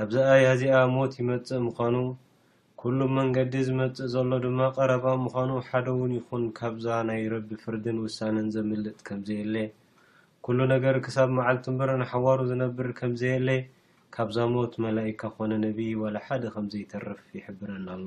ኣብዛ ኣያ እዚኣ ሞት ይመጽእ ምዃኑ፣ ኩሉብ መንገዲ ዝመጽእ ዘሎ ድማ ቀረባ ምዃኑ ሓደውን ይኹን ካብዛ ናይ ረቢ ፍርድን ውሳነን ዘምልጥ ከምዘየለ፣ ኩሉ ነገር ክሳብ መዓልቱምበር ንሓዋሩ ዝነብር ከምዘየለ፣ ካብዛ ሞት መላኢካ ኮነ ነብይ ዋላ ሓደ ከምዘይተርፍ ይሕብረና ኣሎ።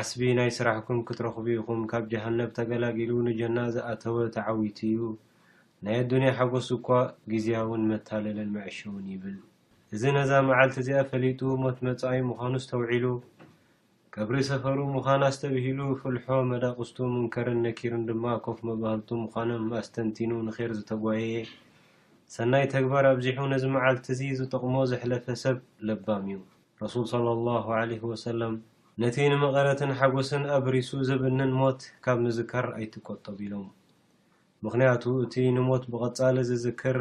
ዓስቢ ናይ ስራሕኩም ክትረኽቡ ኢኹም ካብ ጀሃነብ ተገላጊሉ ንጀና ዝኣተወ ተዓዊቱ ዩ ናይ ኣዱንያ ሓጎስ እኳ ግዝያውን መታለልን መዐሸውን ይብል እዚ ነዛ መዓልቲ እዚኣ ፈሊጡ ሞት መጻኢ ምዃኑ ኣስተውዒሉ ቀብሪ ሰፈሩ ምዃና ኣስተብሂሉ ፍልሖ መዳቕስቱ ሙንከርን ነኪርን ድማ ኮፍ መባህልቱ ምዃኖም ኣስተንቲኑ ንኼር ዝተጓየየ ሰናይ ተግባር ኣብዚሑ ነዚ መዓልቲ እዚ ዝጠቕሞ ዘሕለፈ ሰብ ለባም ዩ ረሱል ሰለሏሁ ዓለይሂ ወሰለም ነቲ ንመቐረትን ሓጎስን ኣብሪሱ ዘብንን ሞት ካብ ምዝካር ኣይትቆጠቡ ኢሎም። ምኽንያቱ እቲ ንሞት ብቐጻሊ ዝዝክር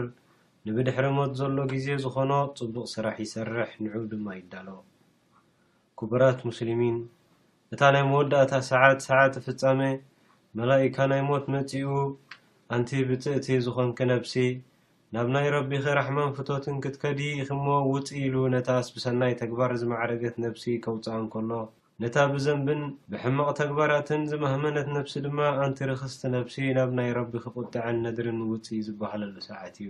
ንብድሕሪ ሞት ዘሎ ግዜ ዝኾኖ ጽቡቕ ስራሕ ይሰርሕ ንዕኡ ድማ ይዳሎ። ኩቡራት ሙስሊሚን እታ ናይ መወዳእታ ሰዓት፣ ሰዓተ ፍጻመ፣ መላኢካ ናይ ሞት መጺኡ ኣንቲ ብጽእቲ ዝኾንኪ ነብሲ፣ ናብ ናይ ረቢኺ ራሕማን ፍቶትን ክትከዲ ኢኺ'ሞ ውጺ ኢሉ ነታስ ብሰናይ ተግባር ዝማዕረገት ነብሲ ከውጽኣ እንከሎ ነታ ብዘንብን ብሕማቕ ተግባራትን ዝማህመነት ነብሲ ድማ ኣንቲ ርኽስቲ ነብሲ ናብ ናይ ረቢኺ ቁጥዐን ነድርን ውጺ ዝበሃለሉ ሰዓት እዩ።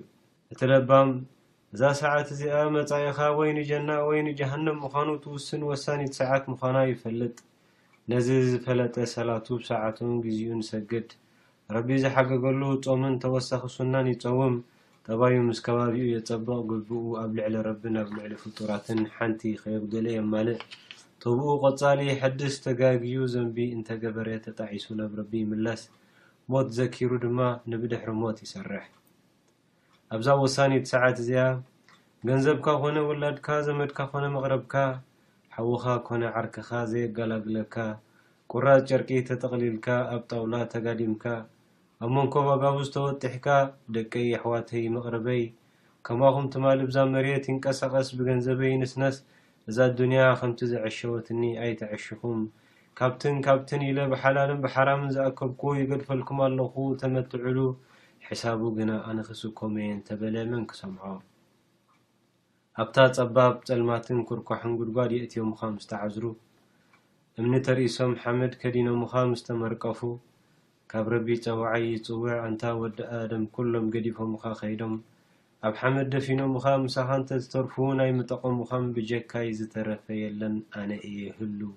እቲ ለባም እዛ ሰዓት እዚኣ መጻኢኻ ወይ ንጀና ወይ ንጀሃነም ምዃኑ ትውስን ወሳኒት ሰዓት ምዃና ይፈልጥ። ነዚ ዝፈለጠ ሰላቱ ብሰዓቱን ግዚኡን ይሰግድ፣ ረቢ ዝሓገገሉ ጾምን ተወሳኺ ሱናን ይጸውም፣ ጠባዩ ምስ ከባቢኡ የጸብቕ፣ ግብኡ ኣብ ልዕሊ ረብን ኣብ ልዕሊ ፍጡራትን ሓንቲ ከየጉደለ የማልእ፣ ቶብኡ ቐጻሊ የሐድስ፣ ተጋግዩ ዘንቢ እንተ ገበረ ተጣዒሱ ናብ ረቢ ይምለስ፣ ሞት ዘኪሩ ድማ ንብድሕሪ ሞት ይሰርሕ። ኣብዛ ወሳኒት ሰዓት እዚኣ ገንዘብካ ኮነ ውላድካ ዘመድካ ኮነ መቕረብካ ሓውኻ ኮነ ዓርክኻ ዘየገላግለካ ቁራጽ ጨርቂ ተጠቕሊልካ ኣብ ጣውላ ተጋዲምካ ኣብ መንኮብ ኣጋቡዝ ተወጢሕካ ደቀይ የሕዋተይ መቕርበይ ከማኹም ትማል እብዛ መርየት ይንቀሳቐስ ብገንዘበይ ይንስነስ እዛ ኣዱንያ ከምቲ ዘዐሸወትኒ ኣይተዐሽኹም ካብትን ካብትን ኢለ ብሓላልን ብሓራምን ዝኣከብክዎ ይገድፈልኩም ኣለኹ ተመትዕሉ ሕሳቡ ግና ኣነ ክስኮምየ እንተበለ መን ክሰምዖ ኣብታ ጸባብ ጸልማትን ኩርኳሕን ጉድጓድ የእትዮምኻ ምስ ተዓዝሩ እምኒ ተርኢሶም ሓመድ ከዲኖምኻ ምስ ተመርቀፉ ካብ ረቢ ጸውዓይ ይጽውዕ ኣንታ ወዲ ኣደም ኩሎም ገዲፎምኻ ከይዶም ኣብ ሓመድ ደፊኖምኻ ምሳኻ እንተ ዝተርፉ ውን ኣይምጠቐሙኻን ብጀካይ ዝተረፈ የለን ኣነ ኢየ ህሉው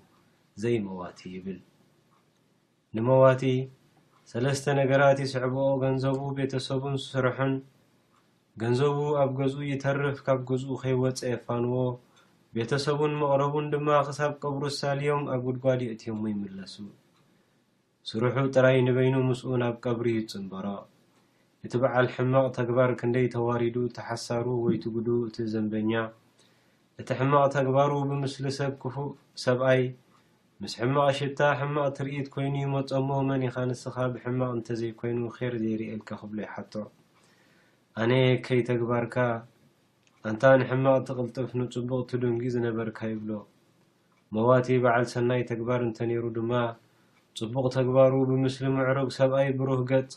ዘይ መዋቲ ይብል ንመዋቲ ሰለስተ ነገራት ይስዕብኦ ገንዘቡ ቤተሰቡን ስርሑን ገንዘቡ ኣብ ገዝኡ ይተርፍ ካብ ገዝኡ ከይወጸ የፋንዎ ቤተሰቡን መቕረቡን ድማ ክሳብ ቀብሩ ኣሳልዮም ኣብ ጉድጓድ የእትዮሙ ይምለሱ። ስርሑ ጥራይ ንበይኑ ምስኡ ናብ ቀብሪ ይጽንበሮ። እቲ በዓል ሕማቕ ተግባር ክንደይ ተዋሪዱ እቲ ሓሳሩ ወይ ትጉዱ እቲ ዘንበኛ። እቲ ሕማቕ ተግባሩ ብምስሊ ሰብ ክፉእ ሰብኣይ ምስ ሕማቕ ሽታ ሕማቕ ትርኢት ኮይኑ ይመጾ'ሞ መን ኢኻ ንስኻ ብሕማቕ እንተዘይኮይኑ ኼር ዘይርእየልካ ክብሎ ይሓቶ። ኣነ ከይ ተግባርካ ኣንታ ንሕማቕ ትቕልጥፍ ንጽቡቕ ትዱንጊ ዝነበርካ ይብሎ። መዋቲ በዓል ሰናይ ተግባር እንተኔሩ ድማ ጽቡቕ ተግባሩ ብምስሊ ምዕሩግ ሰብኣይ ብሩህ ገጽ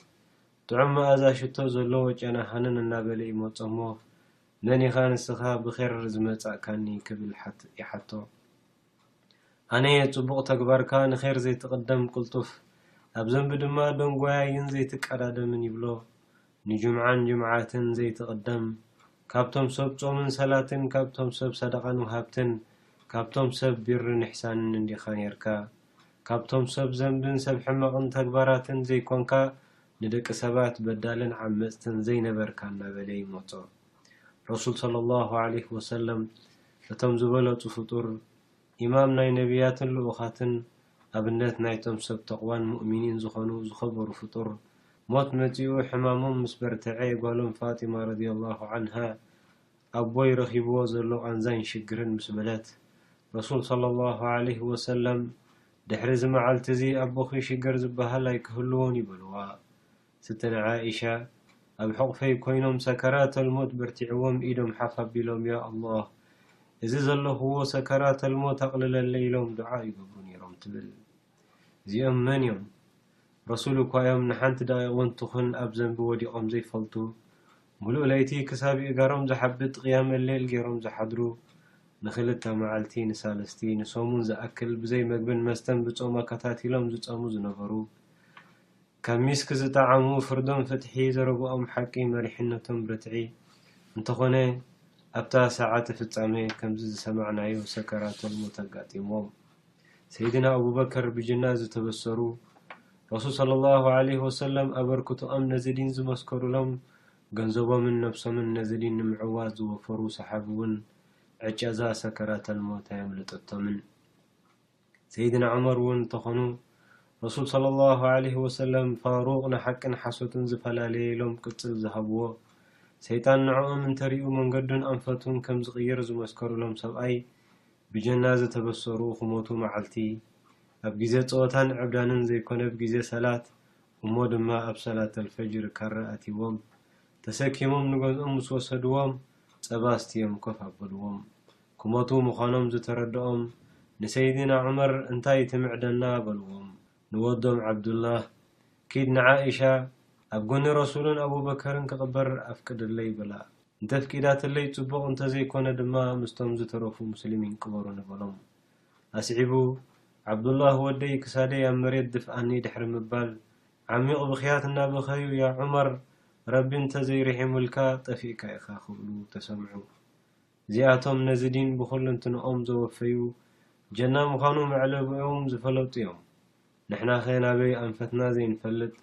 ጥዑም መኣዛ ሽቶ ዘለዎ ጨና ሃንን እናበለ ይመጾ'ሞ መን ኢኻ ንስኻ ብኼር ዝመጻእካኒ ክብል ይሓቶ ኣነ'የ ጽቡቕ ተግባርካ ንኼር ዘይትቕደም ቅልጡፍ ኣብ ዘንቢ ድማ ደንጓያይን ዘይትቀዳደምን ይብሎ ንጅምዓን ጅምዓትን ዘይትቕደም ካብቶም ሰብ ጾምን ሰላትን ካብቶም ሰብ ሰደቓን ወሃብትን ካብቶም ሰብ ቢርን ኢሕሳንን እንዲኻ ኔርካ ካብቶም ሰብ ዘንብን ሰብ ሕማቕን ተግባራትን ዘይኮንካ ንደቂ ሰባት በዳልን ዓመጽትን ዘይነበርካ እናበለ ይሞጾ ረሱል ሰለሏሁ ዓለይሂ ወሰለም እቶም ዝበለጹ ፍጡር ኢማም ናይ ነብያትን ልኡኻትን ኣብነት ናይቶም ሰብ ተቕዋን ሙእሚኒን ዝኾኑ ዝኸበሩ ፍጡር ሞት መጺኡ ሕማሞም ምስ በርተዔ ጓሎም ፋጢማ ረዲየላሁ ዓንሃ ኣቦይ ረኺብዎ ዘሎ ቃንዛን ሽግርን ምስ በለት ረሱል ሰለሏሁ ዓለይሂ ወሰለም ድሕሪ እዚ መዓልቲ'ዚ ኣቦኺ ሽግር ዝበሃል ኣይክህልዎን እዩ በልዋ ስትነ ዓኢሻ ኣብ ሕቑፈይ ኮይኖም ሰከራተል ሞት በርቲዕዎም ኢዶም ሓፍ ኣቢሎም ያ ኣላህ እዚ ዘለኹዎ ሰከራተል ሞት ኣቕልለለይ ኢሎም ዱዓ ይገብሩ ኔሮም ትብል። እዚኦም መን እዮም? ረሱል እኳ እዮም ንሓንቲ ደቒቕ ውን ትኹን ኣብ ዘንቢ ወዲቖም ዘይፈልጡ ሙሉእ ለይቲ ክሳብ የእጋሮም ዝሓብጥ ቕያመ ሌል ጌሮም ዝሓድሩ ንኽልተ መዓልቲ ንሳለስቲ ንሰሙን ዝኣክል ብዘይ መግብን መስተን ብጾም ኣከታቲሎም ዝጸሙ ዝነበሩ ካብ ሚስክ ዝጠዓሙ ፍርዶም ፍትሒ ዘረብኦም ሓቂ መሪሕነቶም ርትዒ እንተኾነ ኣብታ ሰዓተ ፍጻሜ ከምዚ ዝሰማዕናዮ ሰከራተል ሞት ኣጋጢምዎም ሰይድና ኣቡበከር ብጅና ዝተበሰሩ ረሱል ሰለላሁ ዓለይሂ ወሰለም ኣበርክቶኦም ነዚ ዲን ዝመስከሩሎም ገንዘቦምን ነብሶምን ነዚ ዲን ንምዕዋት ዝወፈሩ ሰሓቢ'ውን ዕጨ'ዛ ሰከራተል ሞት ኣየምለጠቶምን። ሰይድና ዑመር ውን እንተኾኑ ረሱል ሰለሏሁ ዓለይሂ ወሰለም ፋሩቕ ንሓቅን ሓሶትን ዝፈላለየ ኢሎም ቅጽል ዝሃብዎ ሰይጣን ንዕኦም እንተሪኡ መንገዱን ኣንፈቱን ከም ዝቕይር ዝመስከሩሎም ሰብኣይ ብጀና ዝተበሰሩ ክሞቱ መዓልቲ ኣብ ግዜ ጸወታን ዕብዳንን ዘይኮነ ብ ግዜ ሰላት እሞ ድማ ኣብ ሰላተል ፈጅር ካራ ኣትይዎም ተሰኪሞም ንገዝኦም ምስ ወሰድዎም ጸባ ኣስትዮም ኮፍ ኣበልዎም ክሞቱ ምዃኖም ዝተረድኦም ንሰይድና ዑመር እንታይ ትምዕደና በልዎም ንወዶም ዓብዱላህ ኪድ ንዓኢሻ ኣብ ጎኒ ረሱልን ኣቡበከርን ክቕበር ኣፍቅድለይ በላ እንተፍቂዳትለይ ጽቡቕ እንተዘይኮነ ድማ ምስቶም ዝተረፉ ሙስሊሚን ቅበሩኒ በሎም ኣስዒቡ ዓብዱላህ ወደይ ክሳደይ ኣብ መሬት ድፍኣኒ ድሕሪ ምባል ዓሚቕ ብኽያት እናበኸዩ ያ ዑመር ረቢ እንተዘይርሒሙልካ ጠፊእካ ኢኻ ክብሉ ተሰምዑ እዚኣቶም ነዚ ዲን ብኹልንትንኦም ዘወፈዩ ጀና ምዃኑ መዕለብኦም ዝፈለጡ እዮም። ንሕናኸ ናበይ ኣንፈትና ዘይንፈልጥ፣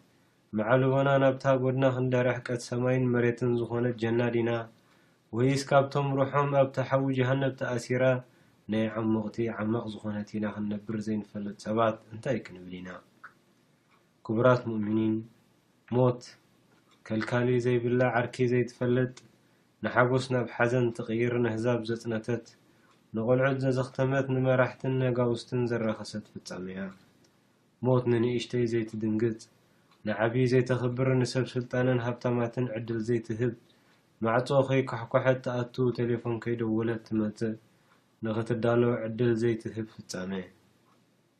መዓልቦና ናብታ ጎድና ክንዲ ርሕቀት ሰማይን መሬትን ዝኾነት ጀና ዲና ወይስ ካብቶም ሩሖም ኣብታ ሓዊ ጀሃነብ ተኣሲራ ናይ ዓሞቕቲ ዓማቕ ዝኾነት ኢና ክንነብር ዘይንፈልጥ ሰባት እንታይ ክንብል ኢና። ክቡራት ሙእሚኒን ሞት ከልካሊ ዘይብላ ዓርኪ ዘይትፈልጥ ንሓጎስ ናብ ሓዘን ትቅይር ነህዛብ ዘጽነተት ንቆልዑት ዘዘኽተመት ንመራሕትን ነጋውስትን ዘራኸሰት ፍጻሜ'ያ ሞት ንንእሽተይ ዘይትድንግጽ ንዓቢ ዘይተኽብር ንሰብ ስልጣነን ሃብታማትን ዕድል ዘይትህብ ማዕጾ ከይኳሕኳሐት ትኣቱ ቴሌፎን ከይደወለት ትመጽእ ንኽትዳሎ ዕድል ዘይትህብ ፍጻሜ